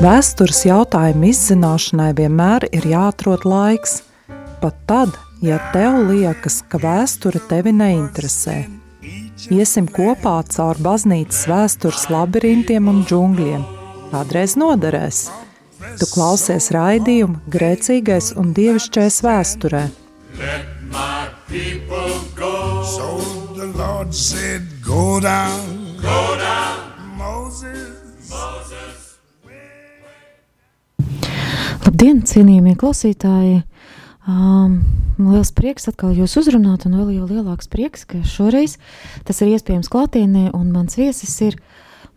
Vēstures jautājumu izzināšanai vienmēr ir jāatrod laiks, pat tad, ja tev liekas, ka vēsture tevi neinteresē. Iesim kopā caur baznīcas vēstures labirintiem un džungļiem. Kādreiz noderēs. Tu klausies raidījumu grēcīgais un dievišķais vēsturē. Let my people go. So the Lord said, go down, Labdien, cienījamie klausītāji! Um, liels prieks atkal jūs uzrunāt, un vēl jau lielāks prieks, ka šoreiz tas ir iespējams klātienē, un mans viesis ir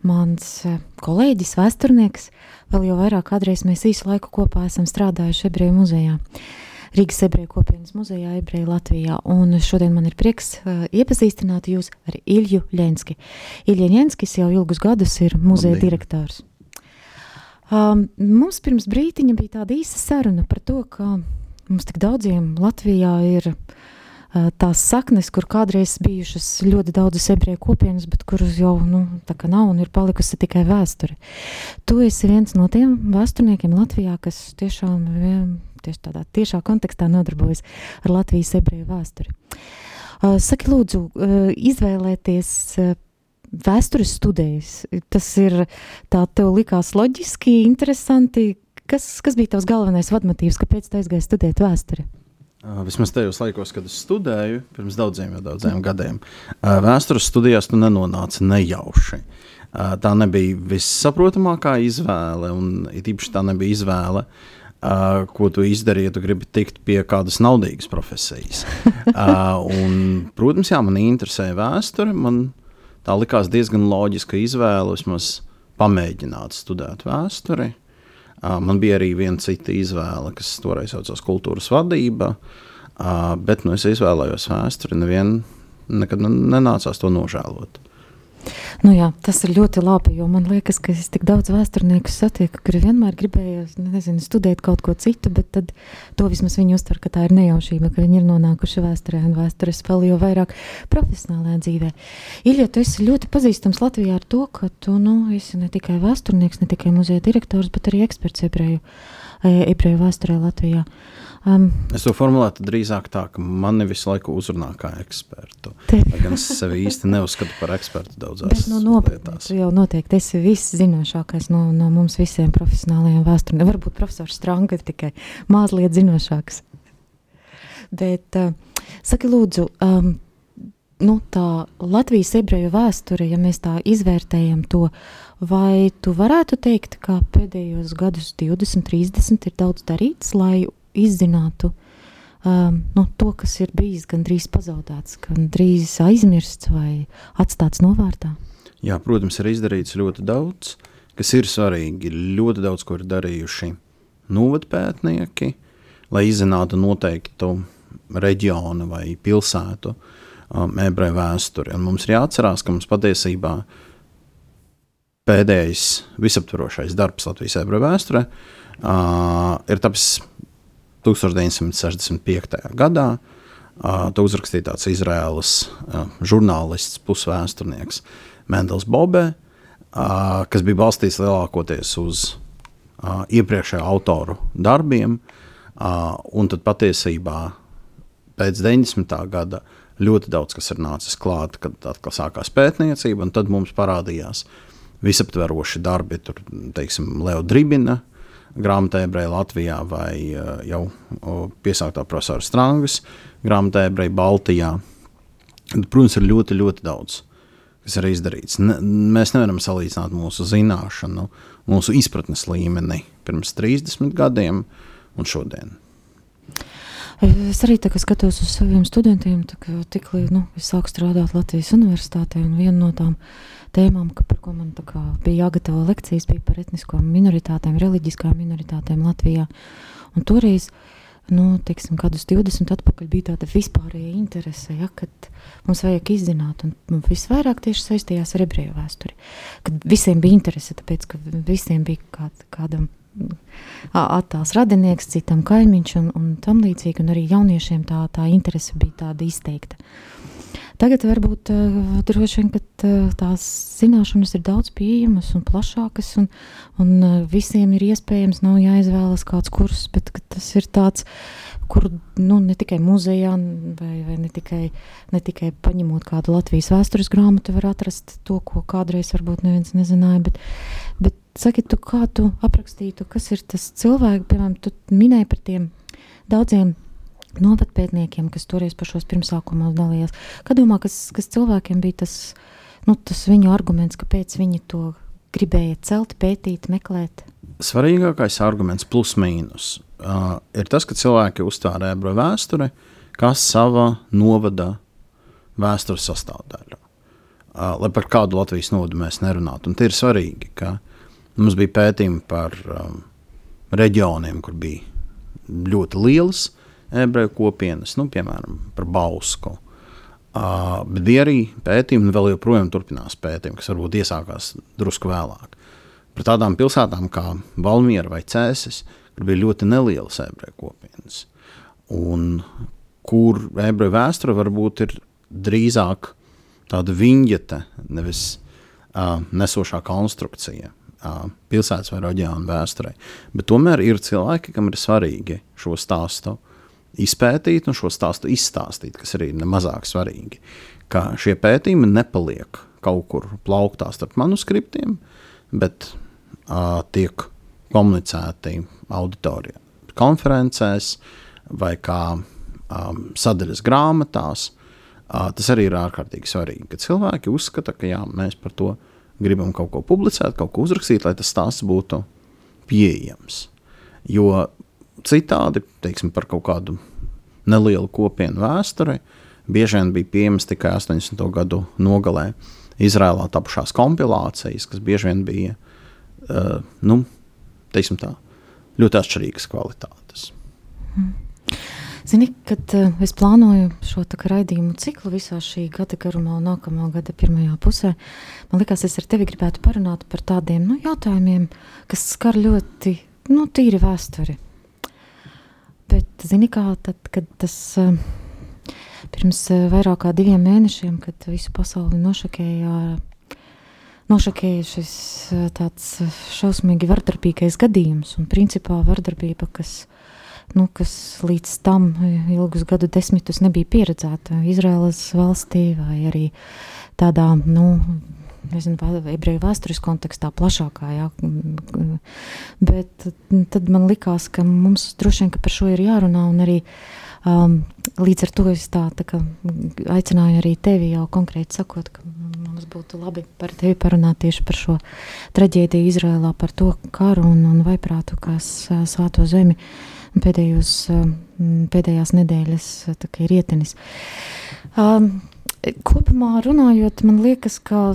mans uh, kolēģis, vēsturnieks. Vēl jau vairāk kādreiz mēs īsu laiku kopā esam strādājuši ebreju muzejā. Rīgas ebreju kopienas muzejā, ebreju Latvijā, un šodien man ir prieks uh, iepazīstināt jūs ar Ilju Ļenski. Ilja Ļenskis jau ilgus gadus ir muzeja Labdien. direktors. Um, mums pirms brīdiņa bija tāda īsa saruna par to, ka mums tik daudziem Latvijā ir uh, tās saknes, kur kādreiz bijušas ļoti daudzas ebreju kopienas, bet kuras jau nu, nav un ir palikusi tikai vēsture. Tu esi viens no tiem vēsturniekiem Latvijā, kas tiešām tieši tādā tiešā kontekstā nodarbojas ar Latvijas ebreju vēsturi. Uh, saki, lūdzu, uh, izvēlēties uh, vēstures studējas. Tas ir tā, tev likās loģiski, interesanti. Kas, kas bija tavs galvenais vadmotīvs, kāpēc tu aizgāji studēt vēsturi? Vismaz tajos laikos, kad es studēju, pirms daudziem, daudziem gadiem, vēstures studijās tu nenonāci nejauši. Tā nebija vissaprotamākā izvēle, un īpaši tā nebija izvēle, ko tu izdarīji, ja tu gribi tikt pie kādas naudīgas profesijas. un, protams, jā, man interesē vēsture. Man, tā likās diezgan loģiska izvēle vismaz pamēģināt studēt vēsturi. Man bija arī viena cita izvēle, kas toreiz saucās kultūras vadība, bet nu, es izvēlējos vēsturi. Nevienam nekad nenācās to nožēlot. Nu jā, tas ir ļoti labi, jo man liekas, ka es tik daudz vēsturnieku satieku, kuri vienmēr gribēja nezinu, studēt kaut ko citu, bet to vismaz viņi uztver, ka tā ir nejaušība, ka viņi ir nonākuši vēsturē un vēstures vēl jau vairāk profesionālajā dzīvē. Ilja, tu esi ļoti pazīstams Latvijā ar to, ka tu nu, esi ne tikai vēsturnieks, ne tikai muzeja direktors, bet arī eksperts ebreju, e, ebreju vēsturē Latvijā. Um, es to formulētu drīzāk tā, ka mani visu laiku uzrunā kā ekspertu. Te... Gan es sevi īsti neuzskatu par ekspertu daudzās Bet, nu, lietās. Tu jau noteikti esi viss zinošākais no, no mums visiem profesionālajiem vēsturniekiem. Varbūt profesors Stranga ir tikai mazliet zinošāks. Bet, uh, saki lūdzu, um, nu, tā Latvijas ebreju vēsture, ja mēs tā izvērtējam to, vai tu varētu teikt, ka pēdējos gadus 20, 30 ir daudz darīts, lai izzinātu um, nu, to, kas ir bijis gandrīz pazaudēts, gandrīz aizmirsts vai atstāts novārtā? Jā, protams, ir izdarīts ļoti daudz, kas ir svarīgi. Ļoti daudz ko ir darījuši novadpētnieki, lai izzinātu noteiktu reģionu vai pilsētu um, ebreju vēsturi. Un mums ir jāatcerās, ka mums patiesībā pēdējais visaptvarošais darbs Latvijas ebreju vēsturē uh, ir tapis 1965. gadā. Uh, to uzrakstīja tāds Izraēlas uh, žurnālists, pusvēsturnieks Mendels Bobē, uh, kas bija balstīts lielākoties uz uh, iepriekšējo autoru darbiem. Uh, un tad patiesībā pēc 90. gada ļoti daudz kas ir nācis klāt, kad atkal sākās pētniecība, un tad mums parādījās visaptveroši darbi, tur, teiksim, Leo Dribina, uh, grāmatā ebreju Latvijā vai eh, jau piesauktā profesora Strangas grāmatā ebreju Baltijā. Protams, ir ļoti, ļoti daudz, kas ir izdarīts. Ne, mēs nevaram salīdzināt mūsu zināšanu, mūsu izpratnes līmeni pirms 30 gadiem un šodien. Es arī skatos uz saviem studentiem, tik līdz nu, es sāku strādāt Latvijas Universitātē, un viena no tām tēmām, ka, par ko man kā, bija jāgatavo lekcijas, bija par etniskām minoritātēm, reliģiskām minoritātēm Latvijā. Un toreiz, nu, teiksim, kādus 20 atpakaļ bija tāda vispārēja interese, ja, kad mums vajag izzināt, un visvairāk tieši saistījās ar ebreju vēsturi. Kad visiem bija interese, tāpēc, ka visiem bija kād, kādam attāls radinieks, citam kaimiņš un, un tam līdzīgi, un arī jauniešiem tā, tā interese bija tāda izteikta. Tagad varbūt uh, droši vien, ka uh, tās zināšanas ir daudz pieejamas un plašākas, un, un uh, visiem ir iespējams, nav jāizvēlas kāds kurs, bet tas ir tāds, kur nu, ne tikai muzejā, vai, vai ne, tikai, ne tikai paņemot kādu Latvijas vēstures grāmatu, var atrast to, ko kādreiz varbūt neviens nezināja, bet saki, tu kā tu aprakstītu, kas ir tas cilvēks, piemēram, tu minēji par tiem daudziem novatpētniekiem, kas toreiz par šos pirmsākumos dalījās. Kad domā, kas, kas cilvēkiem bija tas, nu, tas viņu arguments, kāpēc viņi to gribēja celt, pētīt, meklēt? Svarīgākais arguments, plus mīnus, uh, ir tas, ka cilvēki uztvēra ebreju vēsturi kā sava novada vēstures sastāvdaļu. Uh, lai par kādu Latvijas novadu mēs nerunātu. Un tie ir svarīgi, ka mums bija pētījumi par um, reģioniem, kur bija ļoti lielas ebreju kopienas, nu, piemēram, par Bausku. Uh, bet bija arī pētījumi, un vēl joprojām turpinās pētījumi, kas varbūt iesākās drusku vēlāk. Par tādām pilsētām kā Valmiera vai Cēsis, kur bija ļoti nelielas ebreju kopienas, un kur ebreju vēsture varbūt ir drīzāk tāda viņģete, nevis uh, nesošā konstrukcija pilsētas vai reģiona vēsturē. Bet tomēr ir cilvēki, kam ir svarīgi šo stāstu izpētīt un šo stāstu izstāstīt, kas arī ir nemazāk svarīgi. Ka šie pētījumi nepaliek kaut kur plauktā starp manuskriptiem, bet uh, tiek komunicēti auditorijā, konferencēs vai kā um, sadaļas grāmatās. Uh, tas arī ir ārkārtīgi svarīgi, ka cilvēki uzskata, ka jā, mēs par to gribam kaut ko publicēt, kaut ko uzrakstīt, lai tas stāsts būtu pieejams. Jo citādi, teiksim, par kaut kādu nelielu kopienu vēsturi, bieži vien bija pieejamas tikai 80. gadu nogalē. Izrēlā tapušās kompilācijas, kas bieži vien bija uh, nu, tā, ļoti atšķirīgas kvalitātes. Hmm. Zini, kad uh, es plānoju šo raidījumu ciklu visā šī gada garumā un nākamā gada pirmajā pusē, man liekas, es ar tevi gribētu parunāt par tādiem nu, jautājumiem, kas skar ļoti nu, tīri vēsturi. Bet, zini, kā tad, kad tas eh, pirms eh, vairāk kā diviem mēnešiem, kad visu pasauli nošokēja, nošokēja šis tāds šausmīgi vardarbīgais gadījums un principā vardarbība, kas, nu, kas līdz tam ilgus gadu desmitus nebija pieredzēta Izraēlas valstī vai arī tādā, nu, nezinu, ebreju vēstures kontekstā plašākā. Jā. Bet tad man likās, ka mums droši vien ka par šo ir jārunā un arī um, līdz ar to es tā, tā kā aicināju arī tevi jau konkrēti sakot, ka mums būtu labi par tevi parunāt tieši par šo traģēdiju Izrēlā, par to karu un, un vaiprātu, kas svāto zemi pēdējos, pēdējās nedēļas ir ietenis. Um, kopumā runājot, man liekas, ka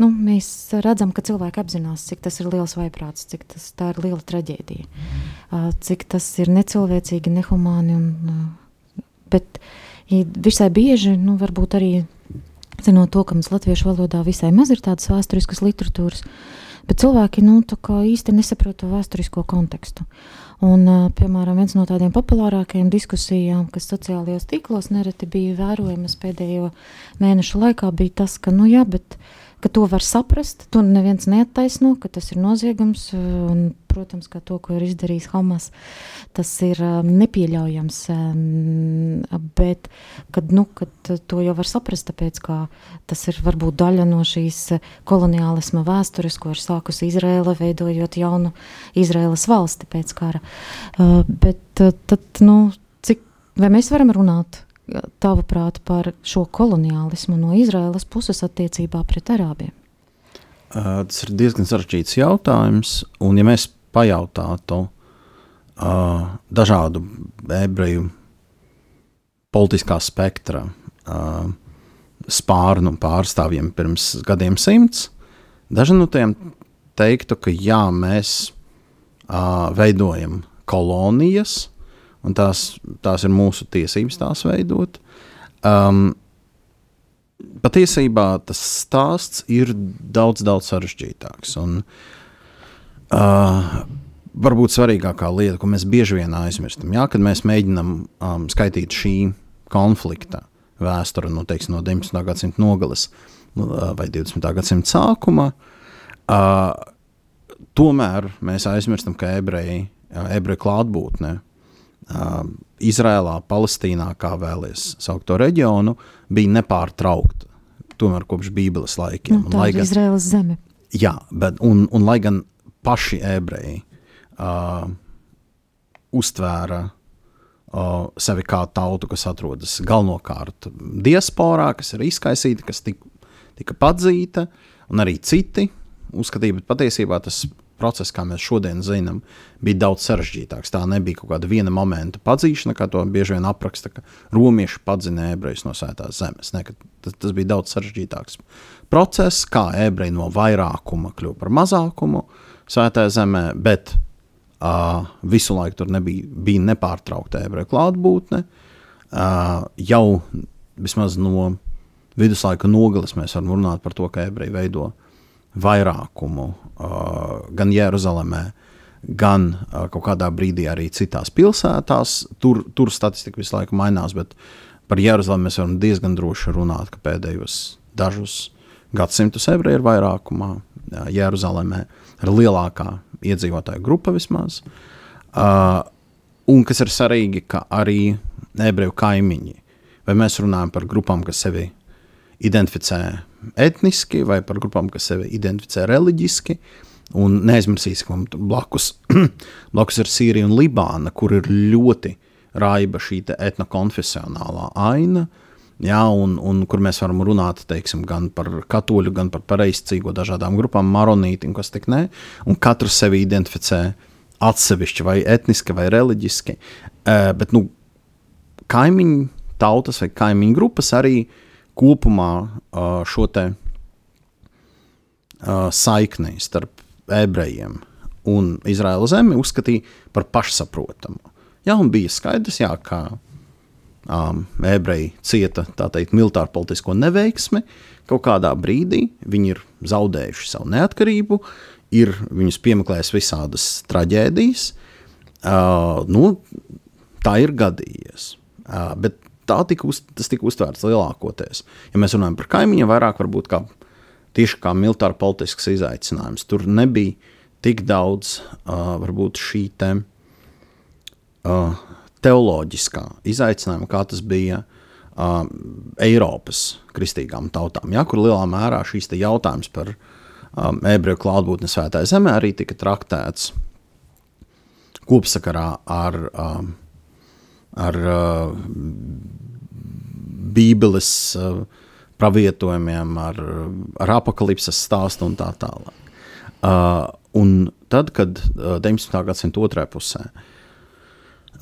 nu, mēs redzam, ka cilvēki apzinās, cik tas ir liels vaiprāts, cik tas ir liela traģēdija, cik tas ir necilvēcīgi, nehumāni. Un, bet visai bieži, nu, varbūt arī zinot to, ka mums latviešu valodā visai maz ir tādas vēsturiskas literatūras, bet cilvēki nu, īsti nesaprot to vēsturisko kontekstu. Un, piemēram, viens no tādiem populārākajiem diskusijām, kas sociālajos tīklos nereti bija vērojamas pēdējo mēnešu laikā, bija tas, ka, nu jā, bet ka to var saprast, to neviens neattaisno, ka tas ir noziegums, un, protams, ka to, ko ir izdarījis Hamas, tas ir um, nepieļaujams, um, bet, kad, nu, kad to jau var saprast, tāpēc, tas ir varbūt daļa no šīs koloniālisma vēstures, ko ir sākusi Izrēla, veidojot jaunu Izrēlas valsti pēc kara. Uh, bet tad, nu, cik, vai mēs varam runāt tavuprāt, par šo koloniālismu no Izraēlas puses attiecībā pret arābiem? Uh, tas ir diezgan sarežģīts jautājums. Un, ja mēs pajautātu uh, dažādu ebreju politiskā spektra uh, spārnu pārstāvjiem pirms gadiem simts, daži no tiem teiktu, ka jā, mēs uh, veidojam kolonijas, un tās, tās ir mūsu tiesības tās veidot. Um, patiesībā tas stāsts ir daudz, daudz sarežģītāks. Un, uh, varbūt svarīgākā lieta, ko mēs bieži vien aizmirstam, jā, kad mēs mēģinām um, skaitīt šī konflikta vēsture no, teiksim, no 19. gadsimta nogales vai 20. gadsimta sākuma. Uh, tomēr mēs aizmirstam, ka ebreji, ebreju klātbūtne uh, Izrēlā, Palestīnā, kā vēlēs saukt to reģionu, bija nepārtraukta. Tomēr kopš Bībeles laikiem. Nu, tā ir Izraēlas zeme. Jā, bet un, un lai gan paši ebreji uh, uztvēra uh, sevi kā tautu, kas atrodas galvenokārt diasporā, kas ir izkaisīta, kas tika, tika padzīta, un arī citi uzskatīja, bet patiesībā tas process, kā mēs šodien zinām, bija daudz sarežģītāks. Tā nebija kaut kāda viena momenta padzīšana, kā to bieži vien apraksta, ka romieši padzina ebrejus no svētās zemes. Ne, tas, tas bija daudz sarežģītāks process, kā ebreji no vairākuma kļuva par mazākumu svētajā zemē, bet uh, visu laiku tur nebija, bija nepārtraukta ebreju klātbūtne. Uh, jau vismaz no viduslaiku nogales mēs varam runāt par to, ka ebreji veido vairākumu gan Jeruzalemē, gan kaut kādā brīdī arī citās pilsētās. Tur, tur statistika visu laiku mainās, bet par Jeruzalemi mēs varam diezgan droši runāt, ka pēdējos dažus gadsimtus ebreji ir vairākumā Jeruzalemē, ir lielākā iedzīvotāju grupa vismaz. Uh, un kas ir svarīgi, ka arī ebreju kaimiņi, vai mēs runājam par grupām, kas sevi identificē etniski, vai par grupām, kas sevi identificē reliģiski. Un neaizmirsīsim, ka blakus, blakus ir Sīrija un Libāna, kur ir ļoti raiba šī etnokonfesionālā aina. Jā, un, un kur mēs varam runāt teiksim, gan par katoļu, gan par pareizcīgo dažādām grupām, maronītiem, kas tik ne. Un katrs sevi identificē atsevišķi, vai etniski, vai reliģiski. Uh, bet nu, kaimiņu tautas vai kaimiņu grupas arī uh, kopumā šo te saikni starp ebrejiem un Izraēla zemi uzskatīja par pašsaprotamu. Jā, un bija skaidrs, jā, ka um, ebreji cieta teikt, militāru politisko neveiksmi. Kaut kādā brīdī viņi ir zaudējuši savu neatkarību, ir viņus piemeklējis visādas traģēdijas. Uh, nu, tā ir gadījies. Uh, bet tā tika, uz, tas tika uztvērts lielākoties. Ja mēs runājam par kaimiņiem, vairāk varbūt kā tieši kā militāra politisks izaicinājums. Tur nebija tik daudz uh, varbūt šī te, uh, teoloģiskā izaicinājuma, kā tas bija uh, Eiropas kristīgām tautām, ja, kur lielā mērā šīs jautājums par um, ebreju klātbūtni svētā zemē arī tika traktēts kopsakarā ar um, ar uh, Bībeles uh, pravietojumiem, ar, ar apakalipses stāstu un tā tālāk. Uh, un tad, kad uh, 19. gadsimta otrajā pusē,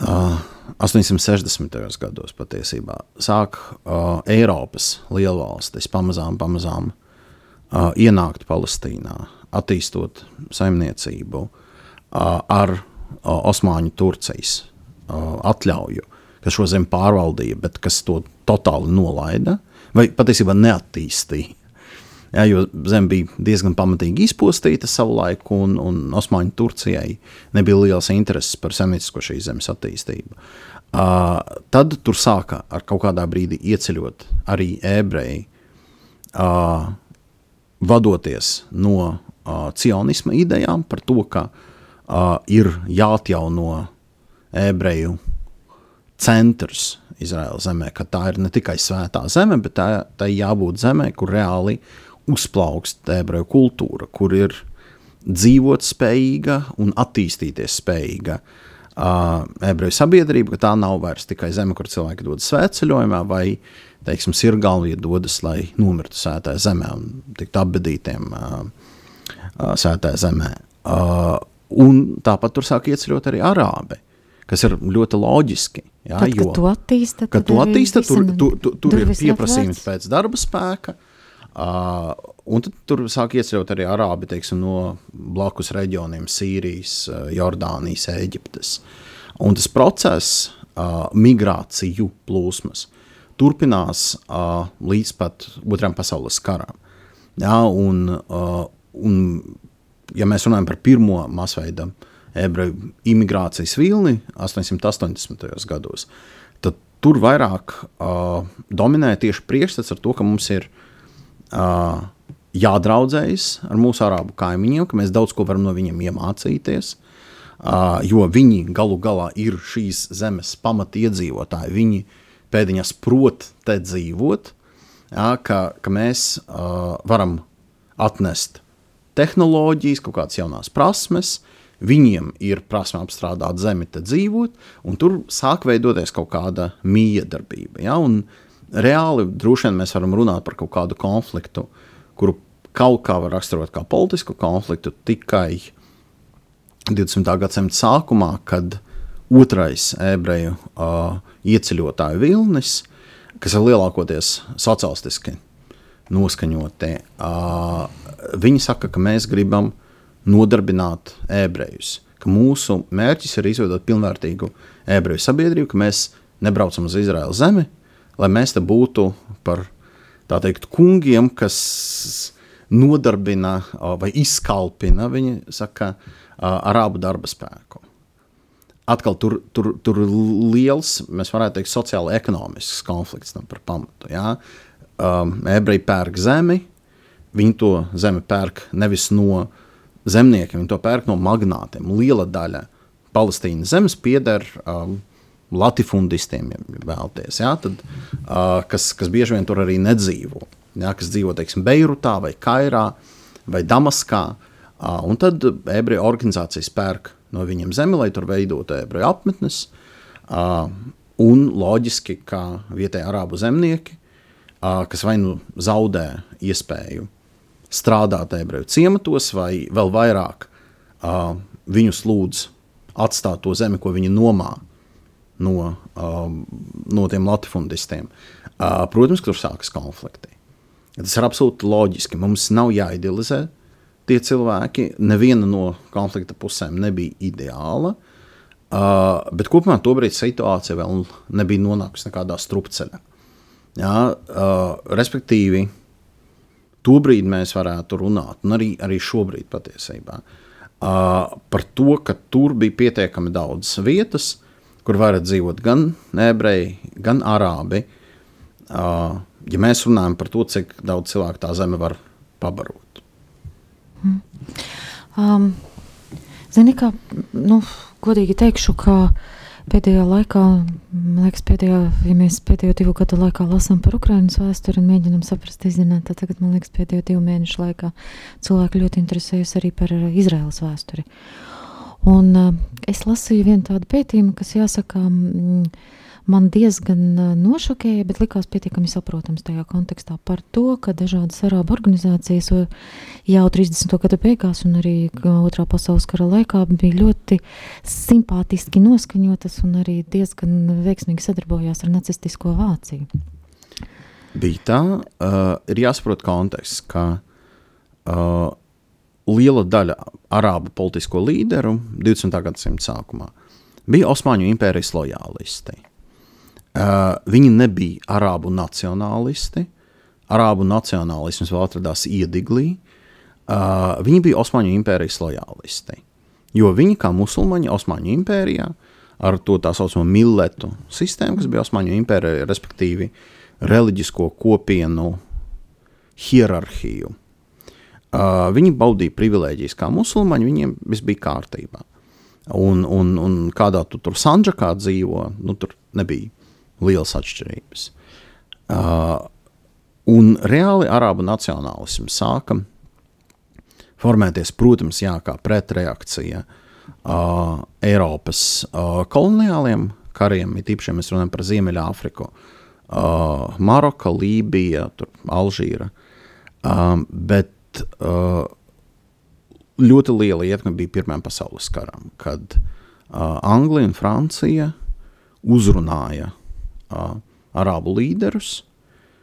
uh, 860. gados patiesībā sāk uh, Eiropas lielvalstis pamazām, pamazām uh, ienākt Palestīnā, attīstot saimniecību uh, ar uh, Osmaņu Turcijas atļauju, kas šo zemi pārvaldīja, bet kas to totāli nolaida vai patiesībā neattīstīja. Jā, jo zeme bija diezgan pamatīgi izpostīta savulaik, un, un Osmaņu Turcijai nebija liels intereses par zemniecisko šīs zemes attīstību. Uh, tad tur sāka ar kaut kādā brīdī ieceļot arī ebreji, uh, vadoties no uh, cionisma idejām par to, ka uh, ir jāatjauno ebreju centrs Izraēlas zemē, ka tā ir ne tikai svētā zeme, bet tā, tā jābūt zemē, kur reāli uzplaukst ebreju kultūra, kur ir dzīvot spējīga un attīstīties spējīga uh, ebreju sabiedrība, ka tā nav vairs tikai zeme, kur cilvēki dodas svētceļojumā vai, teiksim, sirgalvie dodas, lai nomirtu svētā zemē un tiktu apbedītiem uh, uh, svētā zemē. Uh, un tāpat tur sāk ieceļot arī arābi kas ir ļoti loģiski. Jā, tad, jo, kad tu attīsti, kad tu attīsti tur, tu, tu, tur ir pieprasījums pēc darba spēka. Uh, un tad tur sāk ieceļot arī arābi teiksim, no blakus reģioniem, Sīrijas, Jordānijas, Eģiptes. Un tas process, uh, migrāciju plūsmas, turpinās uh, līdz pat Otrajam pasaules karam. Jā, un, uh, un, ja mēs runājam par pirmo masveida uh, ebreju imigrācijas vilni 880. gados, tad tur vairāk uh, dominē tieši priekšstats ar to, ka mums ir uh, jādraudzējas ar mūsu arābu kaimiņiem, ka mēs daudz ko varam no viņiem iemācīties. Uh, jo viņi galu galā ir šīs zemes pamatiedzīvotāji. Viņi pēdiņās prot te dzīvot, jā, ka, ka mēs uh, varam atnest tehnoloģijas, kaut kādas jaunas prasmes, viņiem ir prasme apstrādāt zemi, te dzīvot, un tur sāk veidoties kaut kāda miedarbība. Ja? Un reāli droši vien mēs varam runāt par kaut kādu konfliktu, kuru kaut kā var raksturot kā politisku konfliktu tikai 20. gadsimta sākumā, kad otrais ebreju uh, ieceļotāju vilnis, kas ir lielākoties sociālistiski noskaņotie, uh, viņi saka, ka mēs gribam nodarbināt ebrejus, mūsu mērķis ir izveidot pilnvērtīgu ebreju sabiedrību, ka mēs nebraucam uz Izraēlu zemi, lai mēs te būtu par tā teikt kungiem, kas nodarbina vai izkalpina, viņi saka, arābu darba spēku. Atkal tur, tur, tur liels, mēs varētu teikt, sociāli-ekonomisks konflikts tam par pamatu. Ja? Um, ebreji pērk zemi, viņi to zemi pērk nevis no zemniekiem, viņi to pērk no magnātiem. Liela daļa Palestīnas zemes pieder um, latifundistiem, ja vēlaties, ja? Tad, uh, kas, kas bieži vien tur arī nedzīvo. Ja? Kas dzīvo teiksim, Beirutā, vai Kairā, vai Damaskā. Uh, un tad ebreju organizācijas pērk no viņiem zemi, lai tur veidotu ebreju apmetnes. Uh, un loģiski, ka vietējie arabu zemnieki, uh, kas vai nu zaudē iespēju strādāt ebreju ciematos, vai vēl vairāk uh, viņus lūdz atstāt to zemi, ko viņi nomā no, um, no tiem latifundistiem. Uh, protams, tur sākas konflikti. Tas ir absolūti loģiski. Mums nav jāidealizē tie cilvēki. Neviena no konflikta pusēm nebija ideāla. Uh, bet kopumā tobrīd situācija vēl nebija nonākusi nekādā strupceļā. Jā, uh, respektīvi, tobrīd mēs varētu runāt, un arī, arī šobrīd patiesībā, uh, par to, ka tur bija pietiekami daudz vietas, kur varētu dzīvot gan ebreji, gan arābi. Uh, ja mēs runājam par to, cik daudz cilvēku tā zeme var pabarot. Hmm. Um, Zini, kā nu, godīgi teikšu, ka pēdējā laikā, man liekas, pēdējā, ja mēs pēdējo divu gadu laikā lasām par Ukraiņas vēsturi un mēģinām saprast, izzināt, tad tagad, man liekas, pēdējo divu mēnešu laikā cilvēki ļoti interesējas arī par Izraēlas vēsturi. Un uh, es lasīju vienu tādu pētījumu, kas jāsaka, mm, man diezgan nošokēja, bet likās pietiekami saprotams tajā kontekstā par to, ka dažādas arābu organizācijas jau 30. gada beigās un arī otrā pasaules kara laikā bija ļoti simpātiski noskaņotas un arī diezgan veiksmīgi sadarbojās ar nacistisko Vāciju. Bija tā, uh, ir jāsaprot konteksts, ka uh, liela daļa arābu politisko līderu 20. gadsimta sākumā bija Osmaņu impērijas lojālisti. Uh, viņi nebija arābu nacionālisti. Arābu nacionālisms vēl atradās Iediglī. Uh, viņi bija Osmaņu impērijas lojālisti. Jo viņi, kā musulmaņi Osmaņu impērijā, ar to tā saucamo milletu sistēmu, kas bija Osmaņu impērijā, respektīvi reliģisko kopienu hierarhiju, uh, viņi baudīja privilēģijas kā musulmaņi, viņiem viss bija kārtībā. Un, un, un kādā tu tur Sandžakā dzīvo, nu, tur nebija lielas atšķirības. Uh, un reāli arābu nacionālisms sāka formēties, protams, jā, kā pretreakcija uh, Eiropas uh, koloniāliem kariem, it īpaši, ja mēs runājam par Ziemeļāfriku, uh, Maroka, Lībija, Alžīra. Um, bet uh, ļoti liela ietekme bija Pirmajam pasaules karam, kad uh, Anglija un Francija uzrunāja uh, arābu līderus,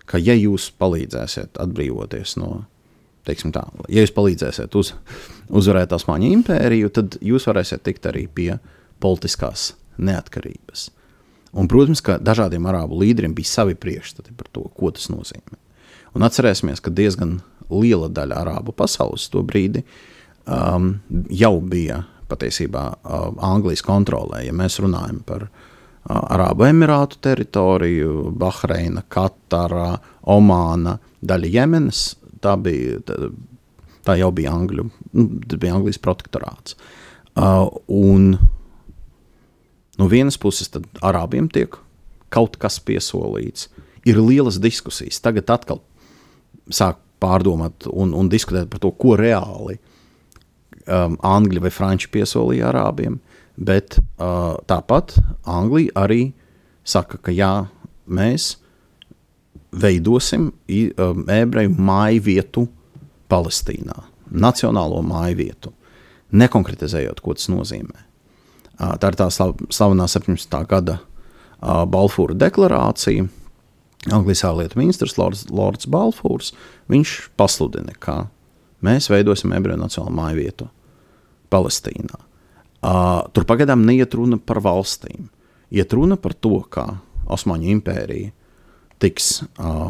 ka, ja jūs palīdzēsiet atbrīvoties no, teiksim tā, ja jūs palīdzēsiet uz, uzvarēt Osmaņu impēriju, tad jūs varēsiet tikt arī pie politiskās neatkarības. Un, protams, ka dažādiem arābu līderiem bija savi priekšstati par to, ko tas nozīmē. Un atcerēsimies, ka diezgan liela daļa arābu pasaules to brīdi um, jau bija patiesībā uh, Anglijas kontrolē. Ja mēs runājam par uh, Arābu Emirātu teritoriju, Bahreina, Katara, Omāna, daļa Jemenas. Tā, bija, tā, tā jau bija Angļu, nu, tas bija Anglijas protektorāts. Uh, un no vienas puses tad arābiem tiek kaut kas piesolīts. Ir lielas diskusijas. Tagad atkal sāk pārdomāt un, un diskutēt par to, ko reāli um, Angļi vai Franči piesolīja arābiem. Bet uh, tāpat Anglija arī saka, ka jā, mēs veidosim ebreju māju vietu Palestīnā, nacionālo māju vietu, nekonkretizējot, ko tas nozīmē. Uh, tā ir tā slavenā 17. gada uh, Balfūra deklarācija. Anglijas ārlietu ministrs Lords, Lords Balfūrs pasludina, ka mēs veidosim ebreju nacionālo māju vietu Palestīnā. Uh, tur pagaidām neiet runa par valstīm. Iet runa par to, kā Osmaņu impērija tiks uh,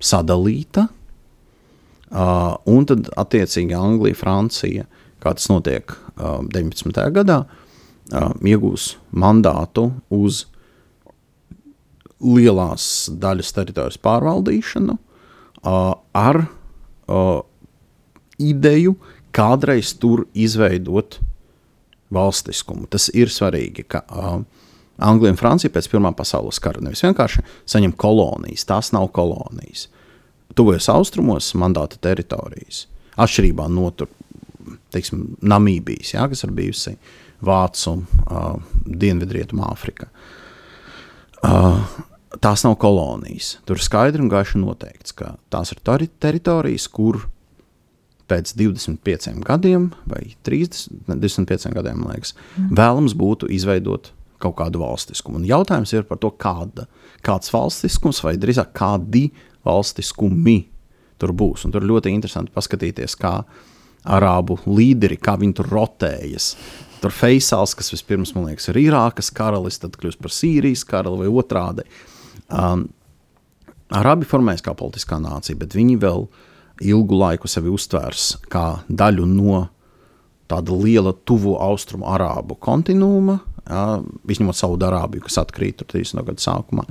sadalīta, uh, un tad attiecīgi Anglija, Francija, kā tas notiek uh, 19. gadā, uh, iegūs mandātu uz lielās daļas teritorijas pārvaldīšanu uh, ar uh, ideju kādreiz tur izveidot valstiskumu. Tas ir svarīgi, ka uh, Anglija un Francija pēc Pirmā pasaules kara nevis vienkārši saņem kolonijas, tās nav kolonijas. Tuvajos austrumos mandāta teritorijas, atšķirībā no tur, teiksim, Namībijas, jā, kas ir bijusi Vācu uh, Dienvidrietumā Āfrika. Uh, tās nav kolonijas. Tur skaidri un gaiši noteikts, ka tās ir teritorijas, kur pēc 25 gadiem, vai 30, 25 gadiem, liekas, mm. vēlams būtu izveidot kaut kādu valstiskumu. Un jautājums ir par to, kāda, kāds valstiskums, vai drīzāk kādi valstiskumi tur būs. Un tur ļoti interesanti paskatīties, kā arābu līderi, kā viņi tur rotējas. Tur Feisals, kas vispirms, man liekas, ir Irākas karalis, tad kļūst par Sīrijas karali vai otrādi. Um, Arabi formējas kā politiskā nācija, bet viņi vēl ir ilgu laiku sevi uztvērs kā daļu no tāda liela tuvu austrumu arābu kontinūma, ja, izņemot Saudārābiju, kas atkrīt 30. gada sākumā.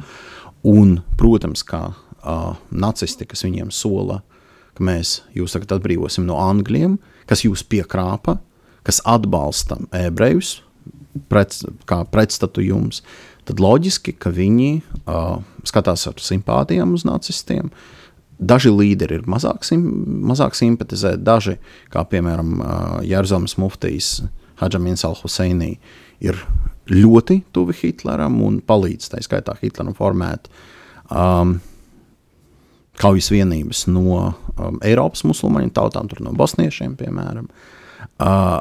Un, protams, kā uh, nacisti, kas viņiem sola, ka mēs jūs tagad atbrīvosim no angļiem, kas jūs piekrāpa, kas atbalsta ebrejus, pret, kā pretstatu jums, tad loģiski, ka viņi uh, skatās ar simpātijām uz nacistiem, uh, Daži līderi ir mazāk, sim, mazāk simpatizē, daži, kā piemēram Jēzus Muftijs, Hadžamins Al-Huseinī, ir ļoti tuvi Hitleram un palīdz tā skaitā Hitleram formēt um, kaujas vienības no um, Eiropas musulmaņu tautām, no bosniešiem, piemēram. Uh,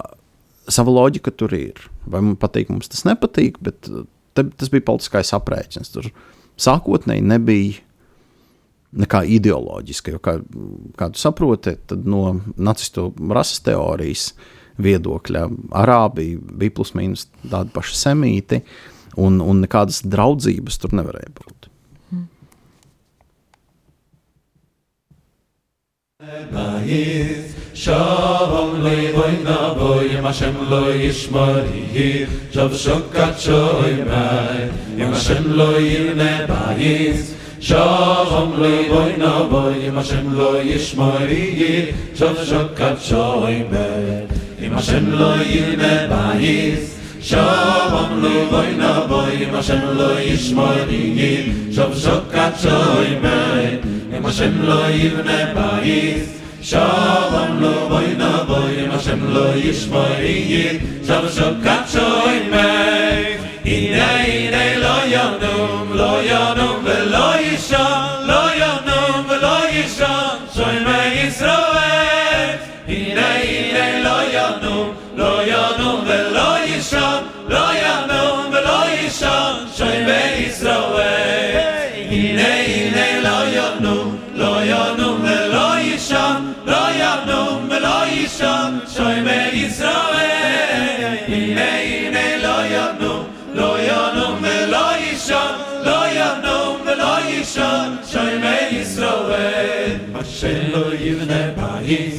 sava loģika tur ir. Vai man patīk, mums tas nepatīk, bet te, tas bija politiskais aprēķins. Tur sākotnēji nebija nekā ideoloģiska. Jo, kā, kā jūs saprotat, tad no nacistu rases teorijas viedokļa arābi bija plus mīnus tādi paši semīti, un, un nekādas draudzības tur nevarēja būt. Shalom levoy na boy im Hashem lo yishmari Shav shokat shoy mai Im Hashem lo yirne bayis Shalom lo boy no boy ma shem lo yesh mari ye shof shok kat shoy me ma shem lo yin me bayis shalom lo boy no boy ma shem lo yesh mari ye shof shok kat shoy me ma shem bayis shalom lo boy no boy lo lo shon shoy me yisrove ine ine lo yonu lo yonu me lo yishon lo yonu me lo yishon shoy me yisrove mashen lo yivne bayis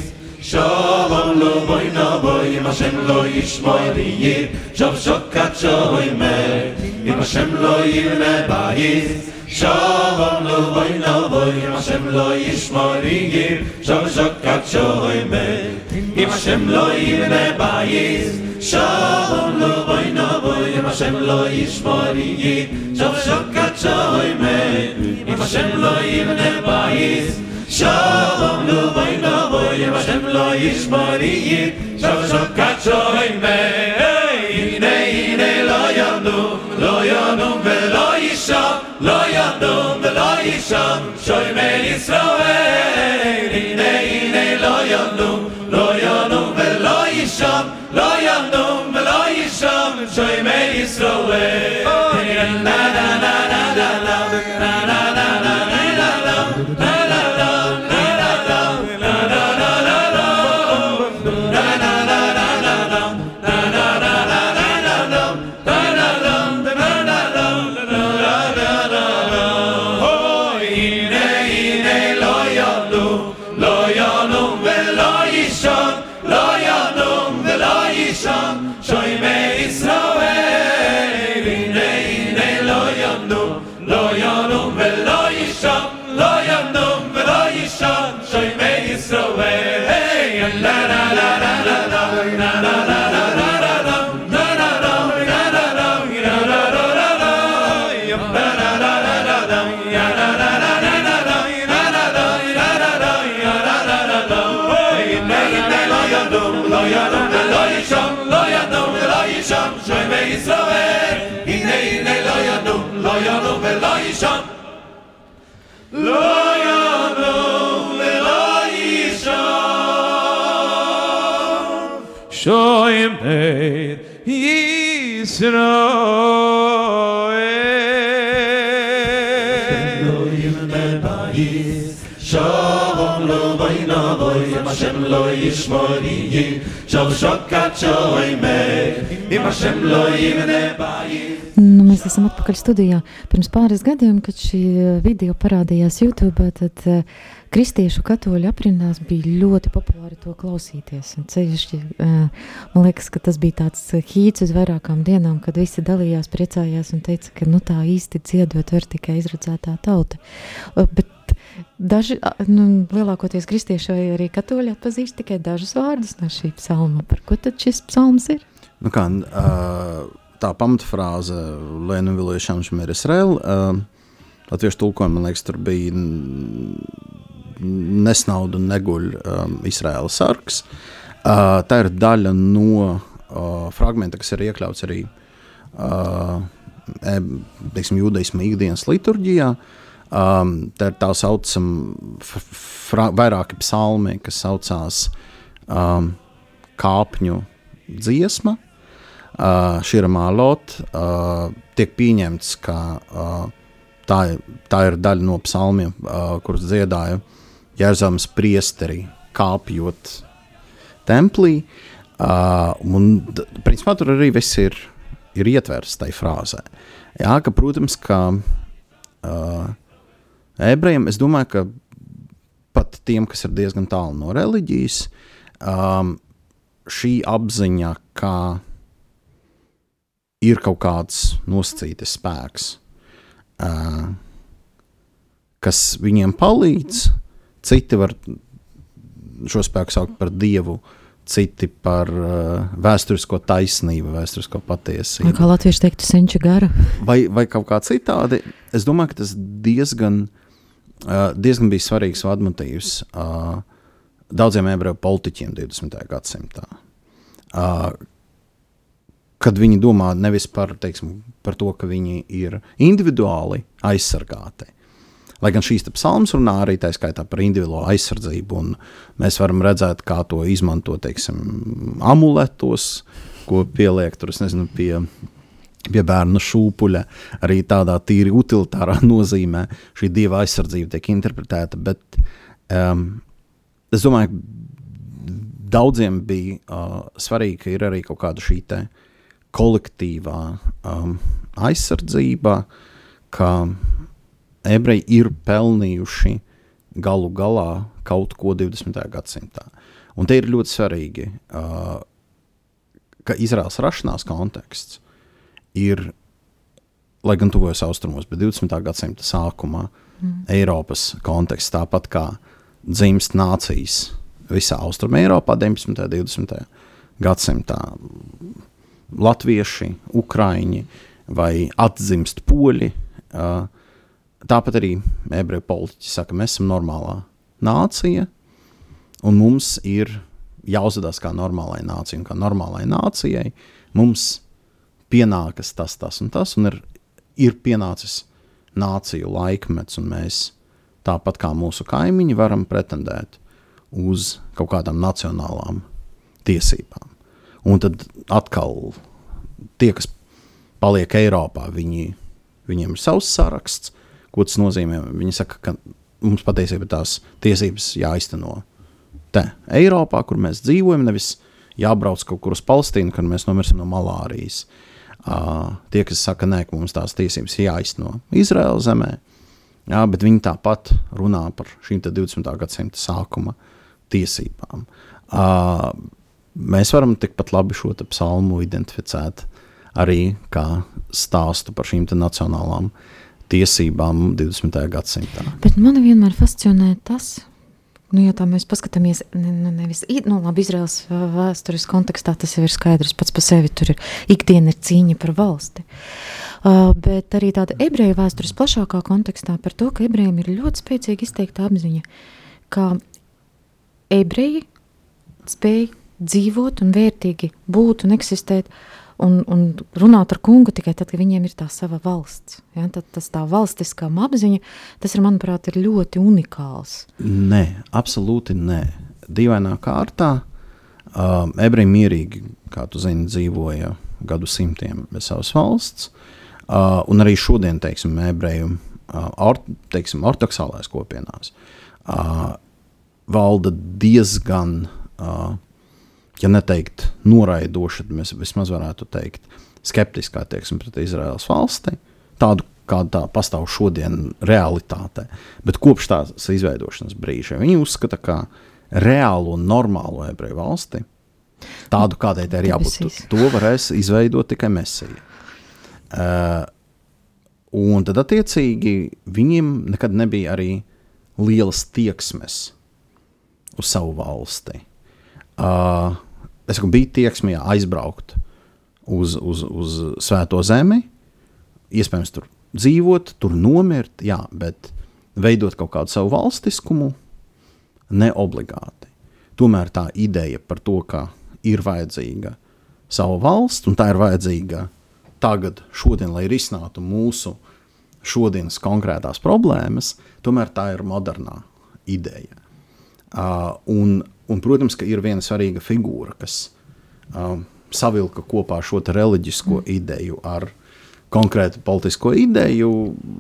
Shalom lo boy na boy im shem lo ish moy di shav shokat shoy me im shem lo yim bayis Shalom lo boy na boy im shem lo ish moy di shav shokat shoy me אם השם לא יבנה בית שובם לא בואי נבואי אם השם לא ישמור עיר שוב שוקת שוימר אם השם לא יבנה בית שובם לא בואי נבואי אם השם לא ישמור עיר שוב שוקת שוימר הנה הנה לא ינום לא ינום ולא ישם לא ינום ולא ישם שוימי ישראל. הנה הנה לא ינום Hallelujah. ישראל לא ימנה בית שובם לא בואי נבואי אם השם לא ישמור יהיה שוב שוקת שוימר אם השם לא יבנה בית Nu, mēs esam atpakaļ studijā. Pirms pāris gadiem, kad šī video parādījās YouTube, tad uh, kristiešu katoļu aprindās bija ļoti populāri to klausīties. Ceļšķi, uh, man liekas, ka tas bija tāds hīts uz vairākām dienām, kad visi dalījās, priecājās un teica, ka nu, tā īsti dziedot var tikai izredzētā tauta. Bet daži, nu, lielākoties kristieši vai arī katoļi atpazīst tikai dažus vārdus no šī psalma. Par ko tad šis psalms ir? Nu kā, tā pamatfrāze, ir Izraela, uh, latviešu tulkojumā, man liekas, tur bija nesnaudu un neguļ um, Izraela sargs. Uh, tā ir daļa no uh, fragmenta, kas ir iekļauts arī uh, teiksim, jūdaisma ikdienas liturģijā. Um, tā ir tā saucamā vairāki psalmi, kas saucās um, kāpņu dziesma uh, Širamā Lot, uh, tiek pieņemts, ka uh, tā, tā ir daļa no psalmiem, uh, kurus dziedāja Jēzus priesteri kāpjot templī. Uh, un, principā, tur arī viss ir, ir ietverts tajā frāzē. Jā, ka, protams, ka uh, ebrejiem, es domāju, ka pat tiem, kas ir diezgan tālu no reliģijas, um, šī apziņa, ka ir kaut kāds nosacīts spēks, uh, kas viņiem palīdz. Citi var šo spēku saukt par dievu, citi par uh, vēsturisko taisnību, vēsturisko patiesību. Vai kā latvieši teiktu, senča gara? Vai, vai kaut kā citādi. Es domāju, ka tas diezgan, uh, diezgan bija svarīgs vadmotīvs uh, daudziem ebreju politiķiem 20. gadsimtā. Uh, kad viņi domā nevis par, teiksim, par to, ka viņi ir individuāli aizsargāti. Lai gan šīs psalmas runā arī tā skaitā par individuālo aizsardzību, un mēs varam redzēt, kā to izmanto teiksim, amuletos, ko pieliek tur, nezinu, pie, pie bērna šūpuļa. Arī tādā tīri utilitārā nozīmē šī dieva aizsardzība tiek interpretēta. Bet um, es domāju, ka daudziem bija uh, svarīgi, ka ir arī kaut kāda šī kolektīvā um, aizsardzība, ka ebreji ir pelnījuši galu galā kaut ko 20. gadsimtā. Un te ir ļoti svarīgi, uh, ka Izraels rašanās konteksts ir lai gan tuvojas austrumos, bet 20. gadsimta sākumā mm. Eiropas kontekstā, tāpat kā dzimst nācijas visā Austrumē, Eiropā 19. un 20. gadsimtā. Latvieši, Ukrāņi vai atzimst poļi. Tāpat arī ebreju politiķi saka, mēs esam normālā nācija, un mums ir jāuzvedās kā normālai nācijai, un kā normālai nācijai mums pienākas tas, tas un tas, un ir, ir pienācis nāciju laikmets, un mēs tāpat kā mūsu kaimiņi varam pretendēt uz kaut kādām nacionālām tiesībām. Un tad atkal tie, kas paliek Eiropā, viņi, viņiem ir savs saraksts. Ko tas nozīmē? Viņi saka, ka mums patiesībā tās tiesības jāizteno te, Eiropā, kur mēs dzīvojam, nevis jābrauc kaut kur uz Palestīnu, kad mēs nomirsim no malārijas. Uh, tie, kas saka, nē, ka mums tās tiesības jāizteno Izraēlas zemē, jā, bet viņi tāpat runā par šīm 20. gadsimta sākuma tiesībām. Uh, mēs varam tikpat labi šo psalmu identificēt arī kā stāstu par šīm nacionālām tiesībām 20. gadsimtā. Bet man vienmēr fascinē tas, Nu, ja tā mēs paskatāmies, ne, nevis nu, labi, Izraels vēstures kontekstā, tas jau ir skaidrs pats par sevi. Tur ir ikdiena ir cīņa par valsti. Uh, bet arī tāda ebreju vēstures plašākā kontekstā par to, ka ebrejiem ir ļoti spēcīga izteikta apziņa, ka ebreji spēj dzīvot un vērtīgi būt un eksistēt un, un runāt ar kungu tikai tad, kad viņiem ir tā sava valsts. Ja? Tad tas tā valstiskā apziņa, tas ir, manuprāt, ir ļoti unikāls. Nē, absolūti nē. Dīvainā kārtā um, ebreji mierīgi, kā tu zini, dzīvoja gadu simtiem bez savas valsts, uh, un arī šodien, teiksim, ebreju uh, or, teiksim, ortodoksālais kopienās uh, valda diezgan uh, ja neteikt noraidoša, tad mēs vismaz varētu teikt skeptiskā attieksme pret Izraēlas valsti, tādu kāda tā pastāv šodien realitātē. Bet kopš tās izveidošanas brīža viņi uzskata, ka reālu un normālu ebreju valsti, tādu kādai tai ir jābūt, to varēs izveidot tikai mesija. Uh, un tad, attiecīgi, viņiem nekad nebija arī lielas tieksmes uz savu valsti. Uh, saku, bija tieksme aizbraukt uz, uz, uz Svēto zemi, iespējams, tur dzīvot, tur nomirt, jā, bet veidot kaut kādu savu valstiskumu, ne obligāti. Tomēr tā ideja par to, ka ir vajadzīga sava valsts, un tā ir vajadzīga tagad, šodien, lai risinātu mūsu šodienas konkrētās problēmas, tomēr tā ir modernā ideja. Uh, un Un, protams, ka ir viena svarīga figūra, kas um, savilka kopā šo reliģisko mm. ideju ar konkrētu politisko ideju,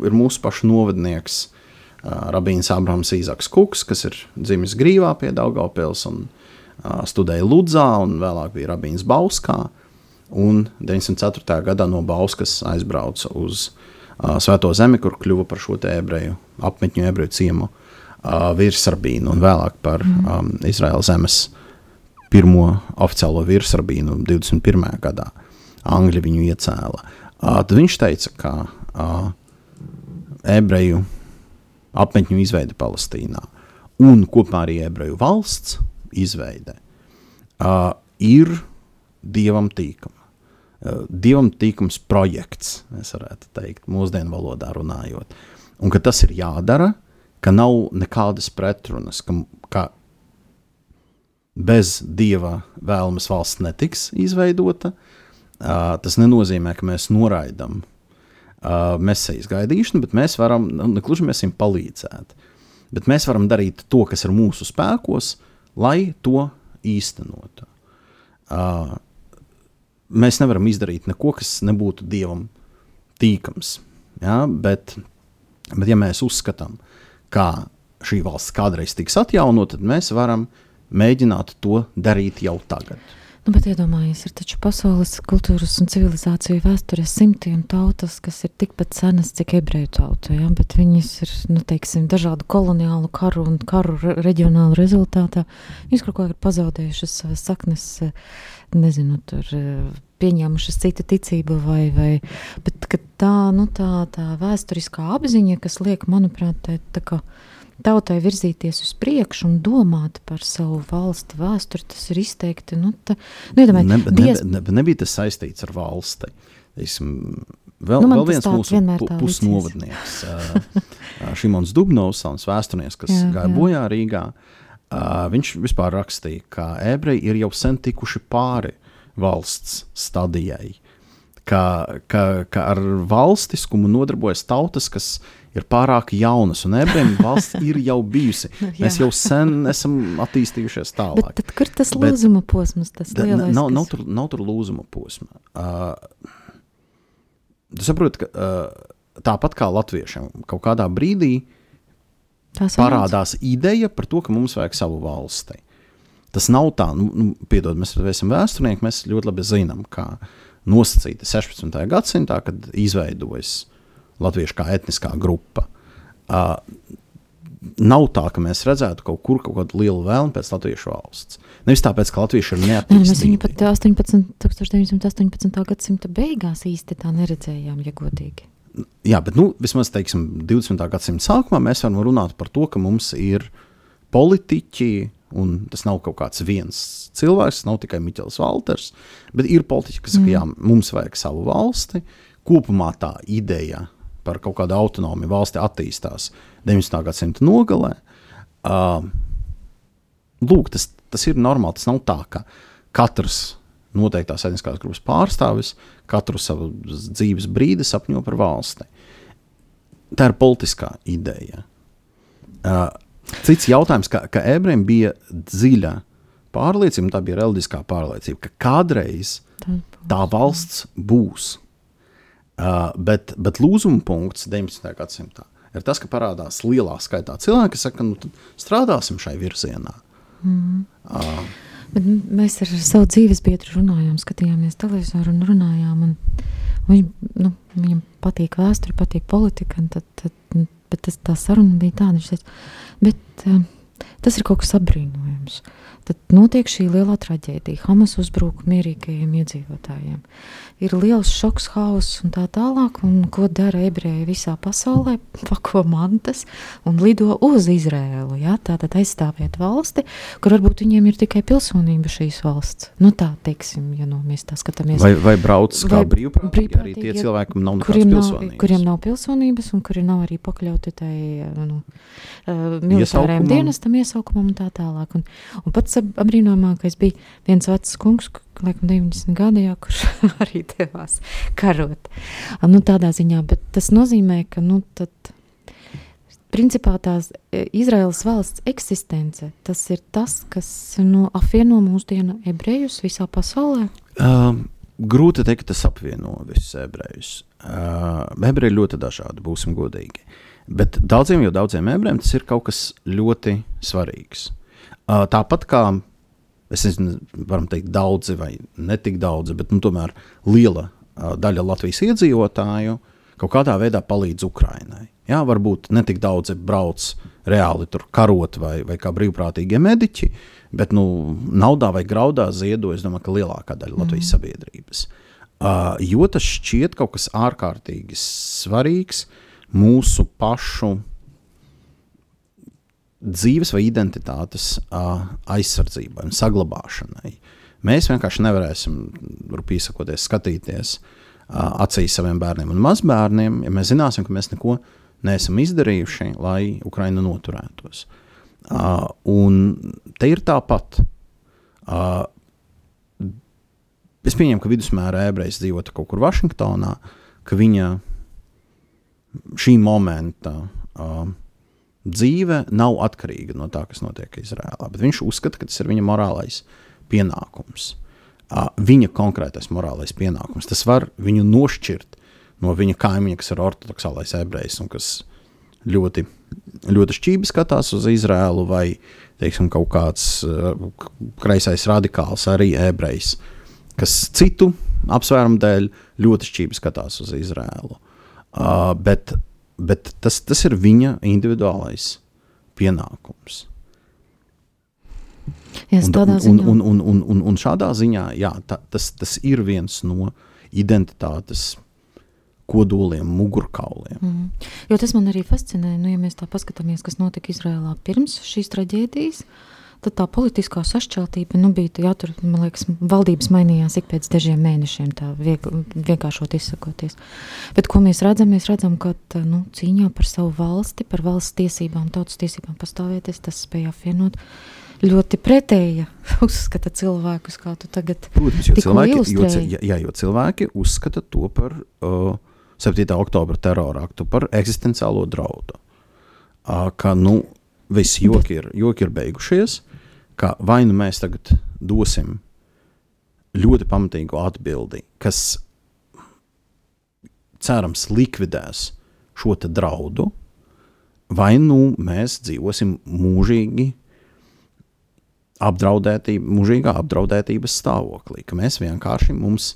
ir mūsu pašu novadnieks uh, Rabīns Abrahams Īzaks Kuks, kas ir dzimis Grīvā pie Daugavpils un uh, studēja Ludzā, un vēlāk bija Rabīns Bauskā. Un 904. gadā no Bauskas aizbrauca uz uh, Svēto zemi, kur kļuva par šo ebreju apmetņu, ebreju ciemu uh, uh, virsrabīnu un vēlāk par mm. um, Izraēlas zemes pirmo oficiālo virsrabīnu 21. gadā. Angļi viņu iecēla. Uh, tad viņš teica, ka uh, ebreju apmetņu izveide Palestīnā un kopumā arī ebreju valsts izveide uh, ir dievam tīkama. Uh, dievam tīkams projekts, mēs varētu teikt, mūsdienu valodā runājot. Un ka tas ir jādara, ka nav nekādas pretrunas, ka, ka bez dieva vēlmes valsts netiks izveidota. Uh, tas nenozīmē, ka mēs noraidām uh, mesijas gaidīšanu, bet mēs varam, nu, negluži mēs viņam palīdzēt. Bet mēs varam darīt to, kas ir mūsu spēkos, lai to īstenotu. Uh, mēs nevaram izdarīt neko, kas nebūtu dievam tīkams. Ja? Bet, bet, ja mēs uzskatām, ka kā šī valsts kādreiz tiks atjaunota, tad mēs varam mēģināt to darīt jau tagad. Nu, bet iedomājieties, ir taču pasaules kultūras un civilizāciju vēsturē simtiem tautas, kas ir tikpat senas, cik ebreju tauta. Ja? Bet viņas ir nu, teiksim, dažādu koloniālu karu un karu reģionālu rezultātā. Viņas kaut kā ir pazaudējušas savas saknes, nezinu, tur pieņēmušas citu ticību, vai, vai, bet tā, nu, tā, tā vēsturiskā apziņa, kas liek, manuprāt, tā, tā kā tautai virzīties uz priekšu un domāt par savu valsti, vēsturi, tas ir izteikti. Nu, tā, nu, iedomāj, ne, diez... ne, ne, nebija tas saistīts ar valsti. Esmu, vēl, nu, vēl viens mūsu pu, pusnovadnieks, Šimons Dubnovs, vēsturnieks, kas jā, gāja jā. bojā Rīgā. Viņš vispār rakstīja, ka ebreji ir jau sen tikuši pāri valsts stadijai ka, ka, ka ar valstiskumu nodarbojas tautas, kas ir pārāk jaunas, un ebrejiem valsts ir jau bijusi. Mēs jau sen esam attīstījušies tālāk. Bet tad, kur tas lūzuma Bet, posms? Tas lielais, nav, nav, tur, nav tur lūzuma posma. Uh, tu saproti, ka uh, tāpat kā latviešiem kaut kādā brīdī parādās ideja par to, ka mums vajag savu valsti. Tas nav tā, nu, nu piedod, mēs esam vēsturnieki, mēs ļoti labi zinām, kā uh, nosacīta 16. gadsimtā, kad izveidojas latviešu kā etniskā grupa. Uh, nav tā, ka mēs redzētu kaut kur kaut kādu lielu vēlmu pēc latviešu valsts. Nevis tāpēc, ka latvieši ir neatkarīgi. Mēs viņu pat 18, 1918. gadsimta beigās īsti tā neredzējām, ja godīgi. Jā, bet nu, vismaz teiksim, 20. gadsimta sākumā mēs varam runāt par to, ka mums ir politiķi, Un tas nav kaut kāds viens cilvēks, nav tikai Miķels Valters, bet ir politiķi, kas saka, mm. jā, mums vajag savu valsti. Kopumā tā ideja par kaut kādu autonomiju valsti attīstās 19. gadsimta nogalē. Uh, lūk, tas, tas ir normāli. Tas nav tā, ka katrs noteiktās etniskās grupas pārstāvis katru savu dzīves brīdi sapņo par valsti. Tā ir politiskā ideja. Uh, Cits jautājums, ka, ka ebrejiem bija dziļa pārliecība, tā bija reliģiskā pārliecība, ka kādreiz tā valsts būs. Uh, bet, bet lūzuma punkts 19. gadsimtā ir tas, ka parādās lielā skaitā cilvēki, kas saka, nu, strādāsim šai virzienā. Mm. Uh, Bet mēs ar savu dzīves biedru runājām, skatījāmies televizoru un runājām. Un viņš, nu, viņam patīk vēsture, patīk politika. Tad, tad, bet tas, tā saruna bija tāda, viņš teica, bet uh, tas ir kaut kas apbrīnojams. Tad notiek šī lielā traģēdija. Hamas uzbruk mierīgajiem iedzīvotājiem. Ir liels šoks, hauss un tā tālāk. Un ko dara ebreji visā pasaulē? Pako mantas un lido uz Izrēlu. Ja? Tātad aizstāvēt valsti, kur varbūt viņiem ir tikai pilsonība šīs valsts. Nu tā, teiksim, ja nu, mēs tā skatāmies. Vai, vai brauc kā brīvprātīgi, brīvprātīgi arī tie cilvēki, nav kuriem pilsonības. Nav, kuriem nav pilsonības un kuri nav arī pakļauti tai nu, uh, militārajam dienestam, iesaukumam un tā tālāk. Un, un pats apbrīnojamākais bija viens vecs kungs, laikam 90 gadi, jā, kurš arī devās karot. Nu, tādā ziņā, bet tas nozīmē, ka, nu, tad, principā tās e, Izraels valsts eksistence, tas ir tas, kas nu, apvieno mūsdienu ebrejus visā pasaulē? Um. Grūti teikt, tas apvieno visus ebrejus. Uh, ebreji ir ļoti dažādi, būsim godīgi. Bet daudziem, jau daudziem ebrejiem tas ir kaut kas ļoti svarīgs. Uh, tāpat kā es nezinu, varam teikt, daudzi vai ne tik daudzi, bet nu, tomēr liela uh, daļa Latvijas iedzīvotāju kaut kādā veidā palīdz Ukraiņai. Jā, varbūt ne tik daudzi brauc reāli tur karot vai, vai kā brīvprātīgie mediķi, bet nu, naudā vai graudā ziedo, es domāju, ka lielākā daļa Latvijas mm. sabiedrības. Uh, jo tas šķiet kaut kas ārkārtīgi svarīgs mūsu pašu dzīves vai identitātes uh, aizsardzībai un saglabāšanai. Mēs vienkārši nevarēsim, rupīgi sakoties, skatīties uh, acīs saviem bērniem un mazbērniem, ja mēs zināsim, ka mēs neko neesam izdarījuši, lai Ukraina noturētos. Uh, un te ir tāpat. Uh, es pieņemu, ka vidusmēra ebrejs dzīvotu kaut kur Vašingtonā, ka viņa šī momenta uh, dzīve nav atkarīga no tā, kas notiek Izrēlā. Bet viņš uzskata, ka tas ir viņa morālais pienākums. Viņa konkrētais morālais pienākums. Tas var viņu nošķirt no viņa kaimiņa, kas ir ortodoksālais ebrejs un kas ļoti, ļoti šķīvi skatās uz Izrēlu, vai teiksim, kaut kāds uh, kreisais radikāls arī ebrejs, kas citu apsvērumu dēļ ļoti šķīvi skatās uz Izrēlu. Uh, bet bet tas, tas ir viņa individuālais pienākums. Yes, un, un, un, un, un, un, un šādā ziņā jā, ta, tas, tas ir viens no identitātes kodoliem, mugurkauliem. Mm. Jo tas man arī fascinē, nu, ja mēs tā paskatāmies, kas notika Izrēlā pirms šīs traģēdijas. Tad tā politiskā sašķeltība nu, bija. Jā, tur, man liekas, valdības mainījās ik pēc dažiem mēnešiem, tā viegli, vienkāršot izsakoties. Bet ko mēs redzam? Mēs redzam, ka nu, cīņā par savu valsti, par valsts tiesībām, tautas tiesībām pastāvēties, tas spēja apvienot ļoti pretēja uzskata cilvēkus, kā tu tagad Protams, jo cilvēki, jo, jā, jo cilvēki uzskata to par uh, 7. oktobra terora aktu, par eksistenciālo draudu. Uh, ka, nu, viss joki ir, joki ir beigušies, ka vai nu mēs tagad dosim ļoti pamatīgu atbildi, kas cerams likvidēs šo draudu, vai nu mēs dzīvosim mūžīgi apdraudētība, mūžīgā apdraudētības stāvoklī, ka mēs vienkārši mums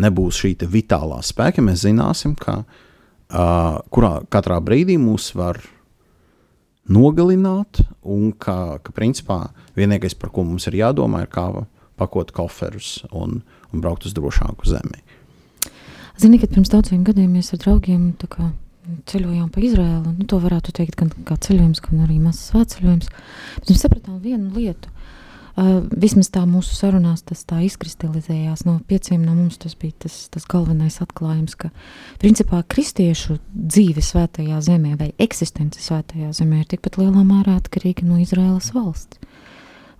nebūs šī vitālā spēka, mēs zināsim, ka uh, kurā katrā brīdī mūs var nogalināt, un ka, ka principā vienīgais, par ko mums ir jādomā, ir kā pakot koferus un, un braukt uz drošāku zemi. Zini, kad pirms daudziem gadiem mēs ar draugiem kā, ceļojām pa Izraēlu, nu, to varētu teikt gan kā ceļojums, gan arī mazs svētceļojums, bet mēs sapratām vienu lietu – Uh, vismaz tā mūsu sarunās tas tā izkristalizējās. No pieciem no mums tas bija tas, tas galvenais atklājums, ka principā kristiešu dzīve svētajā zemē vai eksistence svētajā zemē ir tikpat lielā mērā atkarīga no Izraēlas valsts.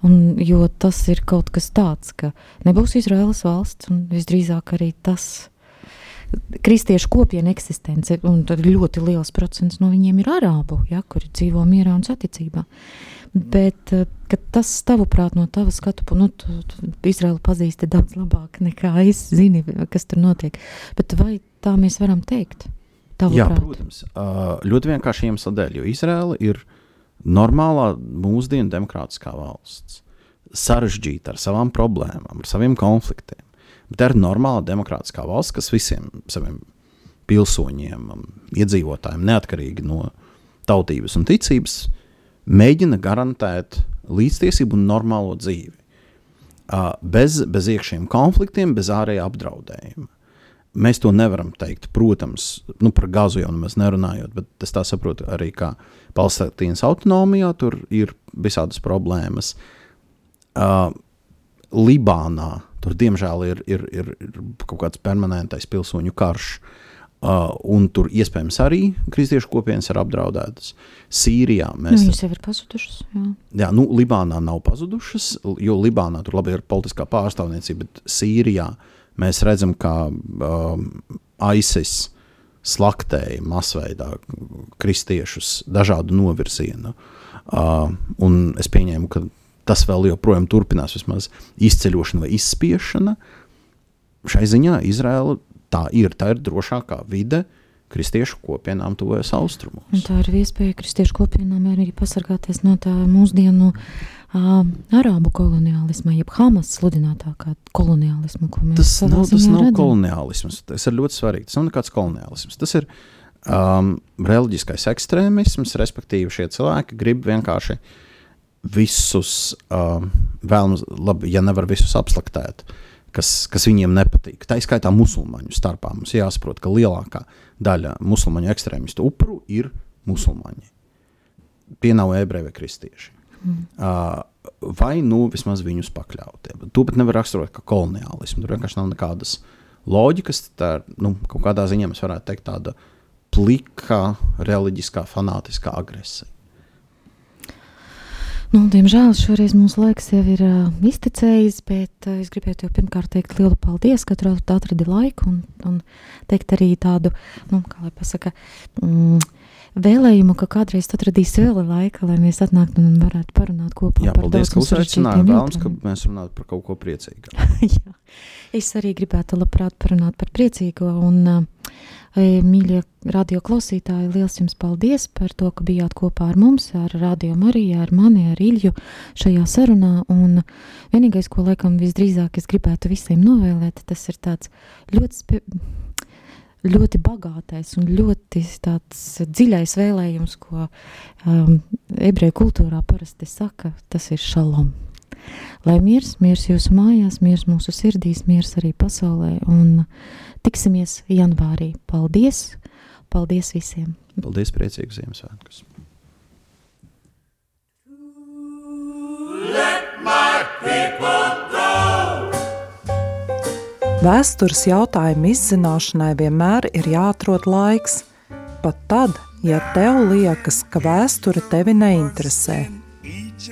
Un, jo tas ir kaut kas tāds, ka nebūs Izraēlas valsts, un visdrīzāk arī tas kristiešu kopienu eksistence, un tad ļoti liels procents no viņiem ir arābu, ja, kuri dzīvo mierā un saticībā. Uh, Bet eh, tas, tavuprāt, no tava skatu punkta, nu, tu, tu Izraelu pazīsti daudz labāk nekā es zinu, kas tur notiek. Bet vai tā mēs varam teikt? Tavuprāt? Jā, protams. Ļoti vienkārši iemesla dēļ, jo Izraela ir normālā mūsdienu demokrātiskā valsts. Sarežģīta ar savām problēmām, ar saviem konfliktiem. Bet tā ir normāla demokrātiskā valsts, kas visiem saviem pilsoņiem, iedzīvotājiem, neatkarīgi no tautības un ticības, mēģina garantēt līdztiesību un normālo dzīvi. Bez, bez iekšējiem konfliktiem, bez ārējā apdraudējuma. Mēs to nevaram teikt, protams, nu, par gāzu jau nemaz nerunājot, bet es tā saprotu arī, ka Palestīnas autonomijā tur ir visādas problēmas. Uh, Libānā tur diemžēl ir, ir, ir, ir kaut kāds permanentais pilsoņu karš. Uh, Uh, un tur iespējams arī kristiešu kopienas ir apdraudētas. Sīrijā mēs nu, jau ir pazudušas. Jā, jā nu, Libānā nav pazudušas, jo Libānā tur labi ir politiskā pārstāvniecība, bet Sīrijā mēs redzam, ka um, ISIS slaktēja masveidā kristiešus dažādu novirzienu. Uh, un es pieņēmu, ka tas vēl joprojām turpinās, vismaz izceļošana vai izspiešana. Šai ziņā Izraela tā ir, tā ir drošākā vide kristiešu kopienām tuvojas austrumos. Un tā ir iespēja kristiešu kopienām arī pasargāties no tā mūsdienu uh, arābu koloniālisma, jeb Hamas sludinātākā koloniālisma, ko mēs tas nav, tas nav redzam. koloniālisms, tas ir ļoti svarīgi, tas nav nekāds koloniālisms, tas ir um, reliģiskais ekstrēmisms, respektīvi šie cilvēki grib vienkārši visus, um, vēlams, labi, ja nevar visus apslaktēt, uh, kas, kas viņiem nepatīk. Tā izskaitā musulmaņu starpā. Mums jāsaprot, ka lielākā daļa musulmaņu ekstrēmistu upuru ir musulmaņi. Tie nav ebreji vai kristieši. Mm. Uh, vai nu vismaz viņus pakļautie. To pat nevar raksturot kā koloniālismu. Tur vienkārši nav nekādas loģikas. Tā ir nu, kaut kādā ziņā mēs varētu teikt tāda plika, reliģiskā, fanātiskā agresija. Nu, diemžēl šoreiz mūsu laiks jau ir uh, iztecējis, bet uh, es gribētu jau pirmkārt teikt lielu paldies, ka tu atradi laiku un, un teikt arī tādu, nu, kā lai pasaka, mm, vēlējumu, ka kādreiz atradīsi vēl laika, lai mēs atnāktu un varētu parunāt kopā Jā, par paldies, ka uzaicinājāt, vēlams, ka mēs runātu par kaut ko priecīgu. Jā, es arī gribētu labprāt parunāt par priecīgo un uh, Mīļie radio klausītāji, liels jums paldies par to, ka bijāt kopā ar mums, ar Radio Mariju, ar mani, ar Ilju šajā sarunā. Un vienīgais, ko laikam visdrīzāk es gribētu visiem novēlēt, tas ir tāds ļoti, ļoti bagātais un ļoti dziļais vēlējums, ko um, ebreju kultūrā parasti saka, tas ir šalom. Lai miers, miers jūsu mājās, miers mūsu sirdīs, miers arī pasaulē, un tiksimies janvārī. Paldies! Paldies visiem! Paldies, priecīgus Ziemassvētkus! Vēstures jautājumu izzināšanai vienmēr ir jāatrod laiks, pat tad, ja tev liekas, ka vēsture tevi neinteresē.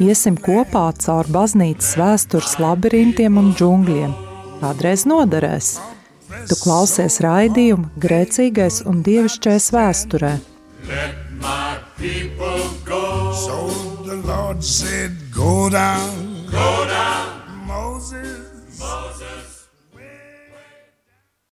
Iesim kopā caur baznīcas vēstures labirintiem un džungļiem. Kādreiz noderēs. Tu klausies raidījumu grēcīgais un dievišķais vēsturē. So the Lord said, Go down